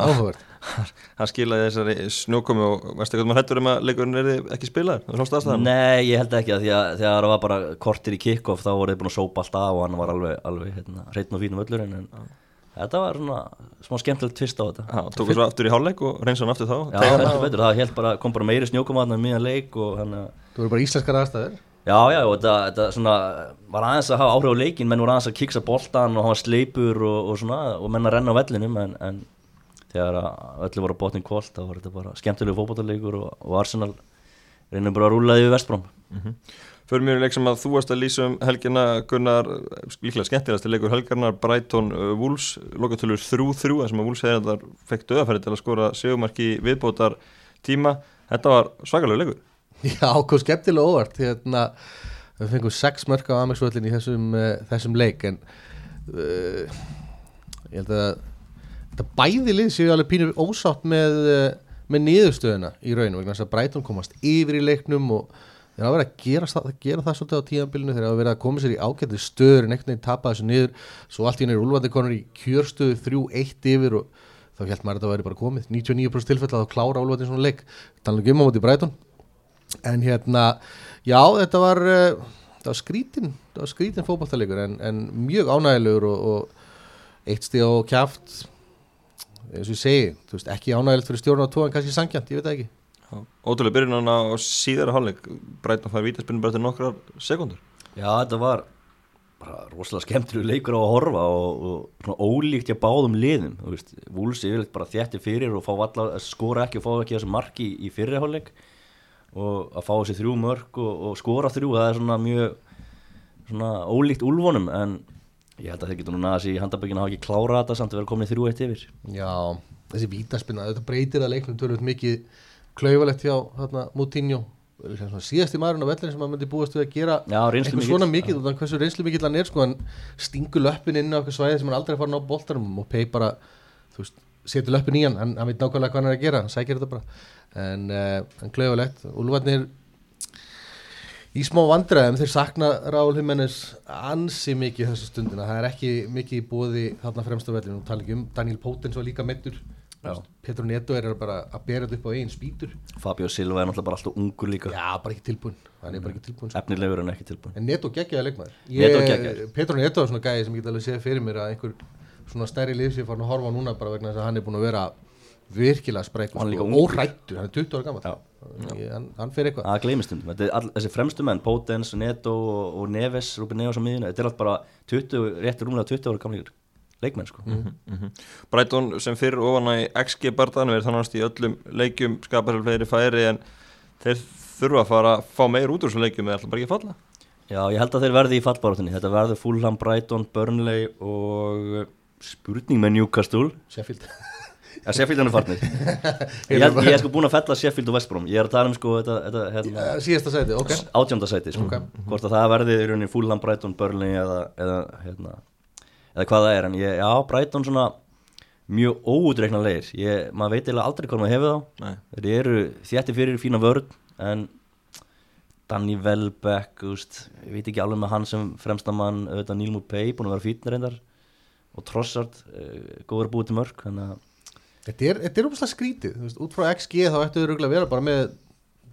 *laughs* hann skilaði þessari snjókomi og veistu hvað maður hættur um að leikurinn er ekki það staðstæðan Nei, ég held ekki að því að þegar það var bara kortir í kick-off þá voru þið búin að sópa allt af og hann var alveg, alveg hérna, hreitn og fínum völlurinn en þetta var svona smá skemmtilegt tvist á þetta. Já, tóku svo aftur í hálfleik og reynsa hann aftur þá. Já, hann og- betur, það bara, kom bara meiri snjókoma þarna um miðan leik og hann Þú eru bara íslenskar aðstæður Já, já, og þetta, þetta svona var aðeins að hafa áhrif á leikin menn voru aðeins að kiksa boltan og var sleipur og, og svona, og menn að renna á vellinum en, en þegar að öllu voru á botnin kvólt þá var þetta bara skemmtilegu fótboltaleikur og, og Arsenal reynir bara að rúla því við Vestbróm Fyrir mér er leik sem að þú varst að lýsa um helgina Gunnar, líklega skemmtilegast leikur helgarnar Brighton uh, Wolves. Lokatölur 3-3, þar sem að Wolves hefði þetta fekk döðafæri til að skora segumarki viðbótar tíma, þetta var svakalega leikur *laughs* Já, kom skemmtilega óvart hérna, við fengum sex mörk á Amex-völlin í þessum, uh, þessum leik en uh, ég held að þetta bæði lið séu alveg pínur ósátt með, uh, með niðurstöðuna í raunum vegna þess að Brighton komast yfir í leiknum og þeir hafa verið að gera, það, gera það svolítið á tíðanbílinu þeir hafa verið að koma sér í ágættu stöður en einhvern veginn tapa þessu niður svo allt í er úlvandi konur í kjörstöðu 3-1 yfir og þá held maður að þetta væri bara komið 99% tilfell að þá klára úlvandi svona leik. Talað um á móti Brighton en hérna, já þetta var uh, þetta var skrítin skrítin fótballtalegur en, en mjög ánægilegur og, og eitt stíð á kjaft. Eins og ég segi, þú veist, ekki ánægilegt fyrir stjórn á en kannski sangjant, ég veit það ekki. Ótrúlega byrjunan á síðara hálfleik. Brighton fær vítaspinn bara til nokkrar sekundur Já, þetta var bara rosalega skemmtilegu leikur á að horfa og, og svona ólíkt hjá báðum liðum þú veist, Wolves yfirleitt bara þjætti fyrir og skora ekki og fá ekki þessi marki í, í fyrirháleik og að fá þessi þrjú mörk og, og skora þrjú, það er svona mjög svona ólíkt úlfonum en ég held að þeir getur nú naðast í handabökinu hafa ekki klárað þetta samt að vera komin í þrjú eitt yfir. Já, þessi vítaspinna, þetta breytir að leiknum tölvöld mikið klaufalegt hjá hérna, Moutinho síðasti maðurinn á vellin sem maður myndi búast við að gera Já, eitthvað svona mikið og hversu reynslu mikill hann er sko, hann stingur löppin inn á okkur svæði sem hann aldrei fara ná boltanum og pei bara þú veist, setur löppin í hann hann, hann veit nákvæmlega hvað hann er að gera, hann sækir þetta bara. En, uh, en klaufalegt. Úlfarnir í smá vandræðum þeir sakna Rául Jimenez ansi mikið þessu stundina. Það er ekki mikið bóði þarna fremst á vellinu og tala ekki um Daniel Potens var líka meittur Já. Petro Neto er bara að bera þetta upp á eigin spýtur. Fabio Silva er náttúrulega bara alltaf ungur líka. Já, bara ekki tilbúin hann er bara ekki tilbúin sko. efnilegur en ekki tilbúin en Neto geggjaði leikmaður. Petro Neto er svona gæði sem ég get alveg séð fyrir mér að einhver svona stærri lið sem farin að horfa núna bara vegna þess að hann er búin að vera virkilega spræk Og er órættur, hann er 20 ára gammal Já. hann, hann fyrir eitthvað Það gleymist all, þessi fremstu menn, Potens, Neto og, Neves, Ruben Neves á miðjuna, þetta er allt bara 20, réttur rúmlega 20 ára gamlegur leikmenn sko. Mhm. Brighton sem fyrir ofan í XG barðan er þannig í öllum leikjum skapar fleiri færi en þeir þurfa að fara að fá meir út úr þessum leikjum eða ætla bara ekki að falla Já, ég held að þeir verði í fallbarátunni, þetta verður Fulham, Brighton, Burnley og spurning með Newcastle, Sheffield. *laughs* Ja, Sheffield hann er farnir. *laughs* ég, held, ég er sko búin að fella Sheffield og West Brom, ég er að tala um sko þetta, þetta hérna, Já, síðasta sæti, ok. Átjönda sæti sko. Ok. hvort að það verði í rauninni Fulham, Brighton, Burnley eða, eða, hérna, eða hvað það er. En ég, já, Brighton svona mjög óútreikna leir ég, maður veit eiginlega aldrei hvað maður hefur þá. Nei. þeir eru þjætti fyrir fína vörð en Danny Welbeck úst, ég veit ekki alveg með hann sem fremsta mann auðvitað Neil Mupay búin að vera fítnir reyndar og Trossard uh, góður að búið til mörg þannig að Þetta er, þetta er umslega skrítið, þú veist, út frá XG þá ættu þau röglega að vera bara með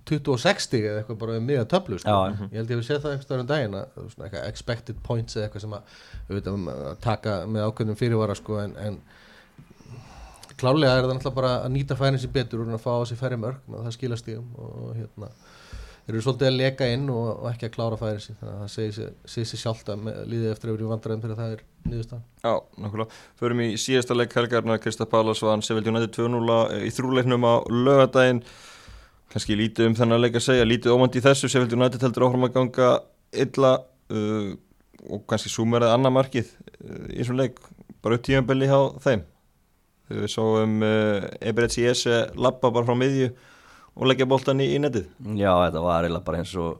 20-60 eða eitthvað bara með töflu sko. Já, ég held ég að við séð það einhvers um daginn að expected points eða eitthvað sem að, auðvitað, um að taka með ákveðnum fyrirvara sko, en, en klálega er það náttúrulega bara að nýta færin sér betur og að fá á sig færri mörg og það skilast í um og hérna eru svolítið að leka inn og, og ekki að klára færi sér þannig að það segir sér, segir sér sjálft að líði eftir að vera í vandræðum þegar það er niðurstaðan. Já, nákvæmlega. Förum í síðasta leik helgarna Krista Pallas vann Seville United 2-0 í þrúleiknum á lögadaginn kannski lítið um þennan leik að segja lítið ómandi í þessu, Seville United heldur áfram að ganga illa uh, og kannski súmerið annað markið uh, í þessum leik, bara upp tímanbelli hjá þeim. Þegar við sáum uh, Eberetz í esi lappa bara frá miðju og leggja boltan í, í netið. Já, þetta var eiginlega bara eins og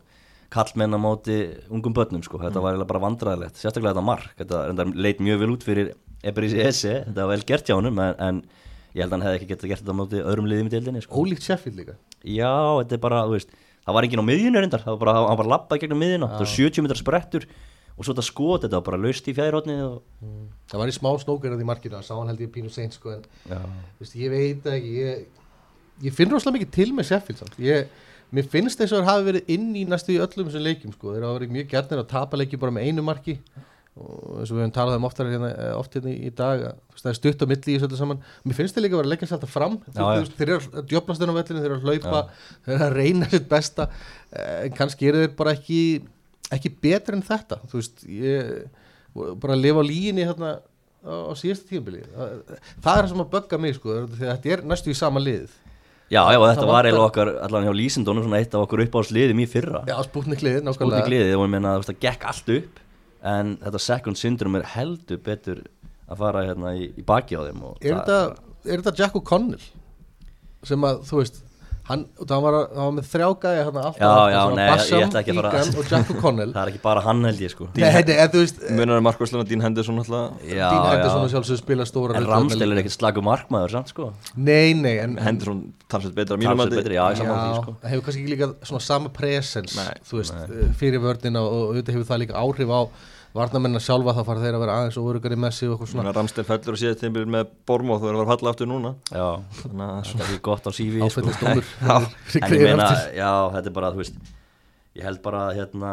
kallmenn á móti ungum börnum sko. þetta var eiginlega bara vandræðilegt, sérstaklega þetta mark. Þetta leit mjög vel út fyrir Eberísi Ese, þetta var vel gert hjá honum en, en ég held að hann hefði ekki getað gert þetta á móti öðrum liðum í deildinni sko. Ólíkt Sheffield líka. Já, þetta er bara, þú veist Það var enginn á miðjunu reyndar. Það var bara, hann bara lappaði gegnum miðjuna. Það var 70 metrar sprettur og svo þetta skot, þetta var bara laust í fjæðirhóttni og það var í smá snókar í markinu, það sá hann held ég pínu seint sko, en veist, ég veit ekki ég, ég finn rosalega mikið til með Sheffield samt. ég, mér finnst þess að það hafi verið inn í næstu í öllum þessum leikjum sko. þeir hafa verið mjög gjarnir að tapa leiki bara með einu marki. Og eins og við höfum talað um oftar hérna, eh, oft hérna í dag það er stutt á milli í þessu öllu saman. Mér finnst þeir líka að vera sér alltaf fram. Já, þeir, já. þeir eru að djöflast inn á vellinu þeir eru að hlaupa, þeir eru að reyna sitt besta. Eh, en kannski eru þeir bara ekki ekki betri en þetta. Þú veist, ég bara að lifa á líginni hérna á, á síðasta tímabili. Það, er það sem að bögga mig sko þetta er næstu í sama lið já, já, þetta var eiginlega okkar allan hjá Lísindónu, svona eitt af okkur uppáhaldsliðum í fyrra. Já, spútnik liðið, Spútnik nákvæmlega. Liðið og ég meina þú veist, það gekk allt upp en þetta second syndrom er heldur betur að fara hérna í, í baki á þeim er þetta Jack O'Connell sem að, þú veist hann, það var, hann var með þrjá gæja hérna alltaf Já, já, nei, ég Bassam, ætla ekki að fara- Egan og Jack O'Connell. *laughs* Það er ekki bara hann held ég sko. Nei, nei, en þú veist munar er Markvæslan að Dín Henderson alltaf já, Dín Henderson já. sjálfsög spila stóra en þarna er ekkert slagu markmaður samt sko. Nei, nei, en Henderson talsveit betra mínum Talsvert mati. betri, já, ég saman því sko. hefur kannski ekki líka svona sama presens þú veist, nei. fyrir vördina og, og auðvitað hefur það líka áhrif á varnamennina sjálfa þá fara þeir að vera aðeins og örugari með sig og eitthvað svona. Ramstel fellur að síðast tímbil með Bormóð þú verður að falla aftur núna. Já, þannig að þetta er því gott á CV sko. *laughs* en ég meina, já, þetta er bara, þú veist ég held bara, hérna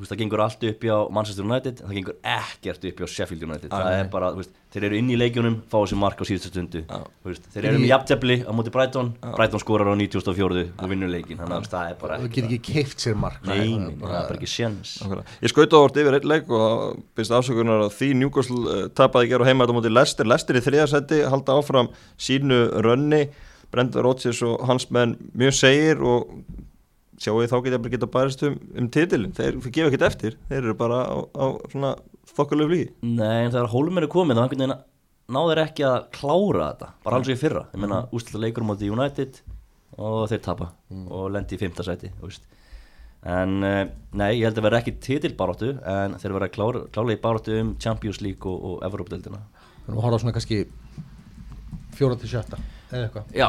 veist, það gengur allt upp hjá Manchester United en það gengur ekkert upp hjá Sheffield United. Það er bara, þú veist, þeir eru inn í leikjunum fá þessi mark á síðustu stundu. Þú veist, þeir eru með jafntefli á móti Brighton Brighton skorar á 94 og vinnur leikin þannig að það er bara þú getur ekki keift sér mark nei, nei, nei, það er bara ekki sjens Nákvæmlega. Ég skauta á orð yfir einn leik og byrst afsökunar að því Newcastle uh, tapaði gera heima þetta móti Lester Lester í þriðasetti halda áfram sínu rönni. Brenda Rodgers og hans menn mjög segir og sjáu ég þá geta bara geta bærist um, um titilin þeir gefa ekkert eftir, þeir eru bara á, á svona þokkalegu flýgi Nei, en þegar Hólmur er komið þá einhvern veginn náður ekki að klára þetta. Bara alls og í fyrra, ég meina Mhm. úsluta leikur á móti United og þeir tapa og lendi í fymta sæti veist. en uh, nei, ég held að vera ekki titilbaróttu en þeir vera klára, klára í baróttu um Champions League og, og Evropadeildina þannig að horfa á svona kannski fjóra til sjötta eða eitthvað. Já,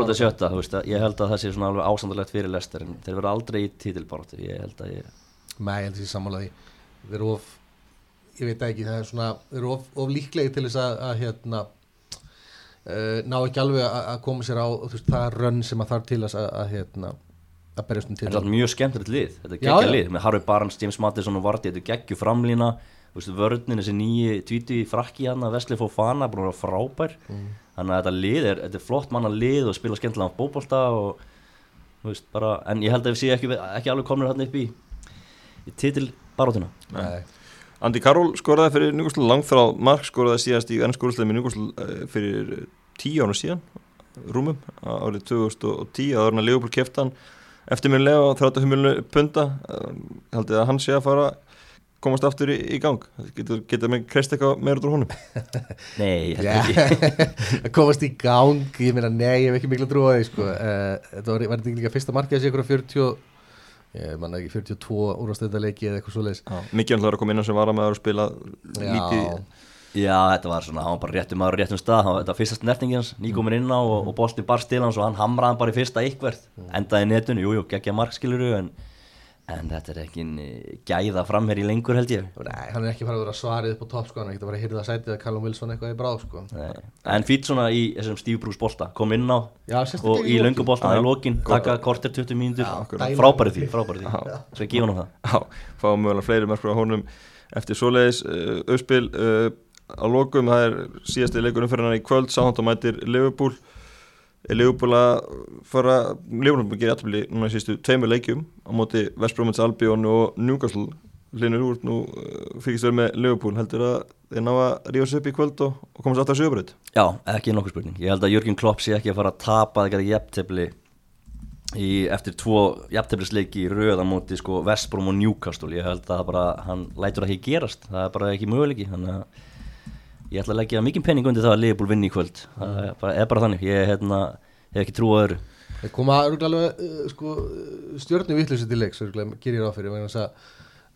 barátta. sjötta, þú veist að ég held að það sé svona alveg ásandalegt fyrir Lester en þeir vera aldrei í titilbaróttu ég held að ég Nei, ég held að ég sammála því. Þeir eru of, ég veit ekki það er svona, þeir eru of, of líklegi til þess að, að hérna uh, ná ekki alveg að, koma sér á veist, það rönn sem að þarf til að, að hérna, að berjast um En til það er mjög skemmtilegt lið, þetta er geggja lið með Harvey Barnes, James Madison og Vardy, þetta er geggju veist, vörninn, þessi nýji tvíti frakki hann að Vesli Fofana, vera frábær. Mm. Þannig að þetta lið er, þetta er flott manna lið og spila skemmtilega á bóbolta og þú veist, bara, en ég held að við séum ekki, ekki alveg komin hann upp í, í titil barótuna Nei. Andy Carroll skoraði fyrir Newcastle langþráð Mark skoraði síðast í ennskóðslega með Newcastle uh, fyrir eh, tíu ára síðan rúmum árið 2010 að orðina Leopold keftan eftirminnilega á 35 miljónu punta. Uh, haldið að hann sé að fara komast aftur í, í gang? Getur, getur með kreist eitthvað meira úr honum? *laughs* Nei, ég held ekki. *laughs* Að komast í gang ég meina nei, ég hef ekki miklu trú á því sko. uh, þetta var, var líka fyrsta markið að sé ykkur á 40 ég manna ekki 42 úrvastendaleiki eða eitthvað svo leiðis mikið hann hljóður að koma inn á sem var að að spila lítið Já, þetta var svona, hann var bara réttum maður á réttum stað, hann, þetta var fyrsta snertingi hans, nýkomin inn á og, og boltin bara stil hans og hann hamraði hann bara í fyrsta ykkvert, endaði í netinu, jújú, geggja markskiluru en, en þetta er ekki gæða framherri lengur held ég. Nei, hann er ekki farið að vera svarið upp á topp sko, hann er ekki að fara að hýrða sætið að Callum Wilson eitthvað í bráð sko. Nei. En fýtt svona í þessum Steve Bruce bolta, kom inn á Já, og í lokin. lönguboltan Já, í lokin, taka korter 20 mínútur, akkurat. frábæri því, frábæri því, svo ég gefa hann það. Já, fáum mögulega fleiri mörgur á honum eftir svoleiðis uh, auðspil uh, á lokum, það er síðasti leikur umferðina í kvöld, sáhand og mætir Liverpool er Liverpool að fara, Liverpool gerir aðtöfli núna í síðustu tveimur leikjum á móti West Bromwich Albion og Newcastle Linur úr nú uh, fyrkist verið með Liverpool, heldur að þeir ná að rífa sig upp í kvöld og, og komast að sjöbröð Já, ekki nokkuð spurning. Ég held að Jörgjum Klopp sé ekki að fara að tapa þegar jafntefli í, eftir tvo jafnteflisleiki í röða móti sko Vestbrom og Newcastle. Ég held að bara, hann lætur það ekki gerast. Það er bara ekki möguleiki. Þannig að ég ætla að leggja mikið penning undir það að Liverpool vinni í kvöld. Það er bara, er bara þannig. Ég hérna, hef ekki trú á öðru. Þeir koma örugglega alveg uh, sko, stjórnu vittlusi til leiks gerir ég ráð fyrir vegna þess að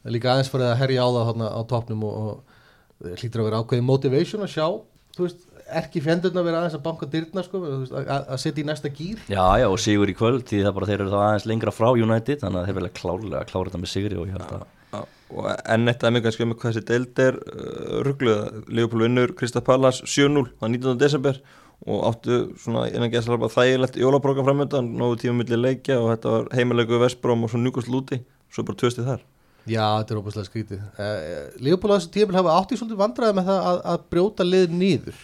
það er líka aðeins farið að herja á það þarna á topnum og, og það hlýtur að vera ákveðin motivation að sjá veist, ekki fjendurna að vera aðeins að banka dyrna sko, veist, að, að setja í næsta gýr Já, já, og sigur í kvöld því það bara þeir eru þá aðeins lengra frá United þannig að þeir vilja klárlega klára þetta með sigri og ég held að. Og enn eitt aðeins kannski um hvað þessi deild er uh, ruggluð Leopold vinnur Krista Pallas 7-0 á 19. desember og áttu svona innan gæsla bara þægilegt jólabrókan framöndan nógu tíma milli leikja og þetta var heimilegu Vestbróm og svo njúkast lúti svo bara tvöstið þar. Já, þetta er óbúslega skrítið. Uh, Leopold á þessu tímil hafa átt í svolítið vandræði með það að, að brjóta lið nýður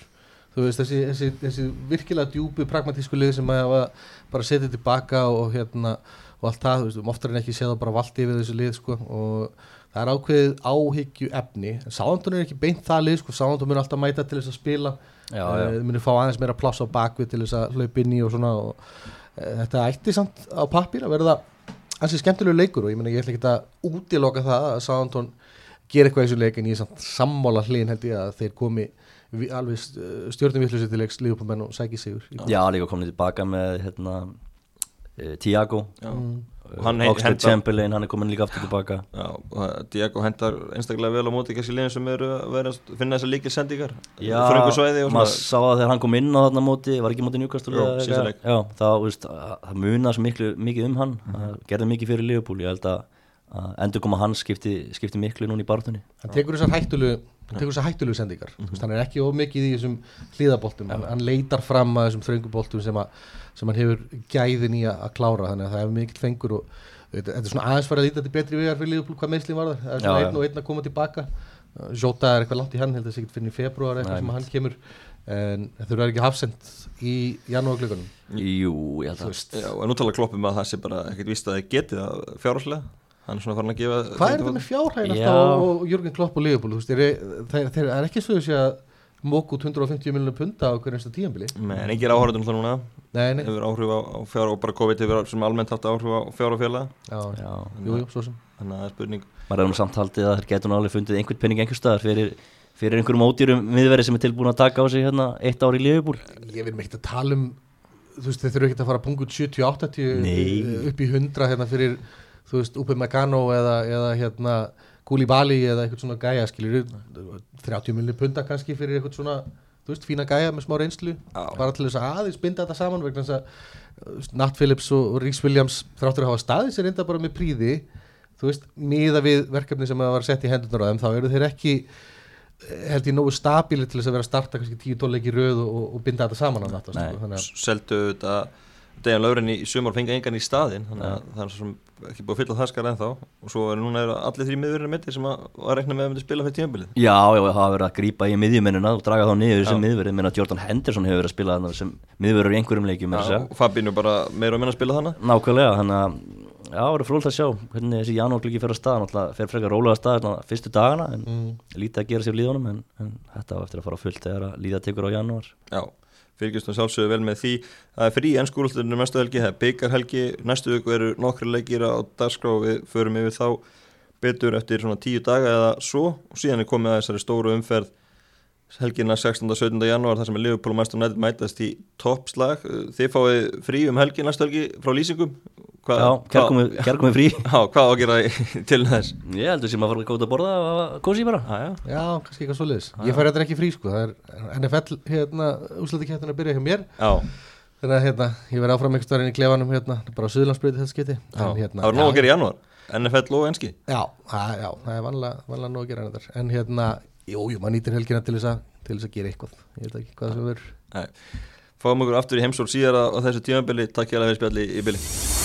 þú veist, þessi, þessi, þessi virkilega djúpi pragmatísku lið sem hafa bara setið tilbaka og hérna og allt það, þú veist, um oftar en ekki séð að bara valdi yfir þessu lið sko og það er ákveðið áhyggju efni Sáðantun er ekki beint það lið sko, Sáðantun mun alltaf mæta til þess að spila. Já, uh, já. munir fá aðeins meira pláss á bakvið til þess að hlaupa inn í og svona og uh, þetta ætti samt á pappir að verða ansi skemmtilegu leikur og ég meina ég ætla ekki að útiloka það að Sáðantun gera eitthvað í þessu leik en ég er samt sammála hlýn held ég að þeir komi vi- alveg stjórnum vittlusi til leiks lífupamenn og sæki sigur Já, líka komin tilbaka með hérna, Tiago Já. Mm. Oxlade hentar- Chamberlain, hann er komin líka aftur tilbaka Já, og Diego hendar einstaklega vel á móti kannski liðin sem eru að vera að finna þessar líkil sendingar Já, Þröngu svæði og maður sá það þegar hann kom inn á þarna móti, var ekki móti. Já, að- það miklu, mikið um hann Mhm. það gerði mikið fyrir Liverpool, ég held að, að endur koma hann skipti, skipti miklu núna í barðunni hann tekur þessar hættulu hann tekur þessar hættulu sendingar. Mm hann er ekki of mikið í þessum hlýðaboltum hann, hann leitar fram að þessum þrönguboltum sem, að, sem hann hefur gæðin í að, að klára. Þannig að það er mikill fengur og þetta, er svona aðeins farið að líta til betri vegar fyrir Liverpool hvað meðslinn var það, það er svona já. einn og einn að koma tilbaka. Jota er eitthvað langt í hann, held að það sé ekki fyrir í februar eitthvað Nei, sem hann kemur. En þau eru ekki hafsend í janúarglögunum Jú, ég held að en úttalega kloppum að það sé bara ekkert víst að þið getið það fjárháslega hann er svona farin að gefa Hvað er þetta með fjárhæðin Já. alltaf og, Jörgen Klopp og þeir, þeir er ekki svo þessi að mók út 150 miljonar punta á hverju einsta tíambili Nei, en engir áhörðum það núna. Nei, nei, hefur áhrif á, á fjár og bara COVID hefur sem almennt haft áhrif á fjár og félag já, Já, jú, jú, svo sem. Þannig að það er spurning. Maður hefur nú samt haldið að þeir getur nú alveg fundið einhvern penning einhver staðar fyrir, fyrir einhverjum ódýrum miðveri sem er tilbúin að taka á sig hérna eitt ár í Liverpool. Ég vil mér ekki að tala um þú veist, þeir þurfa ekki að fara að punga út 70-80 Nei. upp í 100 hérna fyrir þú veist, Upe Megano eða, eða hérna Koulibaly eða eitthvað svona gæja skilur 30 miljonir punta kannski fyrir eitthvað svona þú veist, fína gæja með smá reynslu Já. bara til þess að aðeins binda þetta saman vegna þess að Nat Phillips og Rhys Williams þráttur að hafa staðið sér enda bara með príði þú veist, miða við verkefni sem að var sett í hendunar á þeim, þá eru þeir ekki eh, held ég nógu stabíli til þess að vera að starta kannski 10-12 leiki röð og, og binda þetta saman þetta, Nei. sko, seldu þetta Dejan Lauren í sumar fengið engan í staðinn þannig að það er svo sem ekki búið að fylla það skar ennþá. Og svo er núna allir þrý miðurinn mitt sem að var reikna með að myndi spila fyrir tímabilið. Já, já, það hafa verið að grípa í miðjumennina og draga þá niður sem Já. miðverið, menn að Jordan Henderson hefur verið að spila þarna sem miðverður í einhverjum leikjum að og Fabinho bara meira og minna að spila þannig Nákvæmlega, þannig að já, það verður frólægt að sjá hvernig þessi janúarglöggi fer að stað, náttúrulega fer frekar rólega að stað fyrstu dagana, en mm, lítið að gera sér líðunum, en, en þetta á eftir að fara fullt þegar að líða tekur á janúar. Já, fylgjumstum sjálfsögðu vel með því. Það er frí ennskúrústunum næstu helgi það er byggarhelgi, næstu viku eru nokkri leikir á dagskrá og við förum yfir þá betur eftir svona tíu daga eða svo og síðan er komið að þessari stóru umferð helgina 16. og 17. janúar þar sem er Liverpool og Manchester United mætast í toppslag. Þið fáið frí um helgi næstu helgi frá lýsingum? Hva, *laughs* Já, kærkomið frí. Já, *laughs* hvað á að gera í- *laughs* til þess? Ég heldur sem að fara að góða að borða og kósi bara. Já, já, já, kannski eitthvað svoleiðis. Ég fær þetta ekki frí sko, það er NFL hérna, úslættikettin að byrja hjá mér. Já, þannig að hérna, ég verð áfram einhvers staðar inn í klefanum hérna, bara á Suðurlandsbreyti þetta en, hérna, það var nóg að gera í janúar. NFL og enski. Já, það, já, það er vanlega, vanlega nóg að gera en hérna, jú, jú, maður nýtir helgina til þess að til þess að gera eitthvað, ég veit ekki hvað sem verður. Fáum okkur aftur í heimsól síðara á þessu tímabili. Takk hjá að við spjalli í bili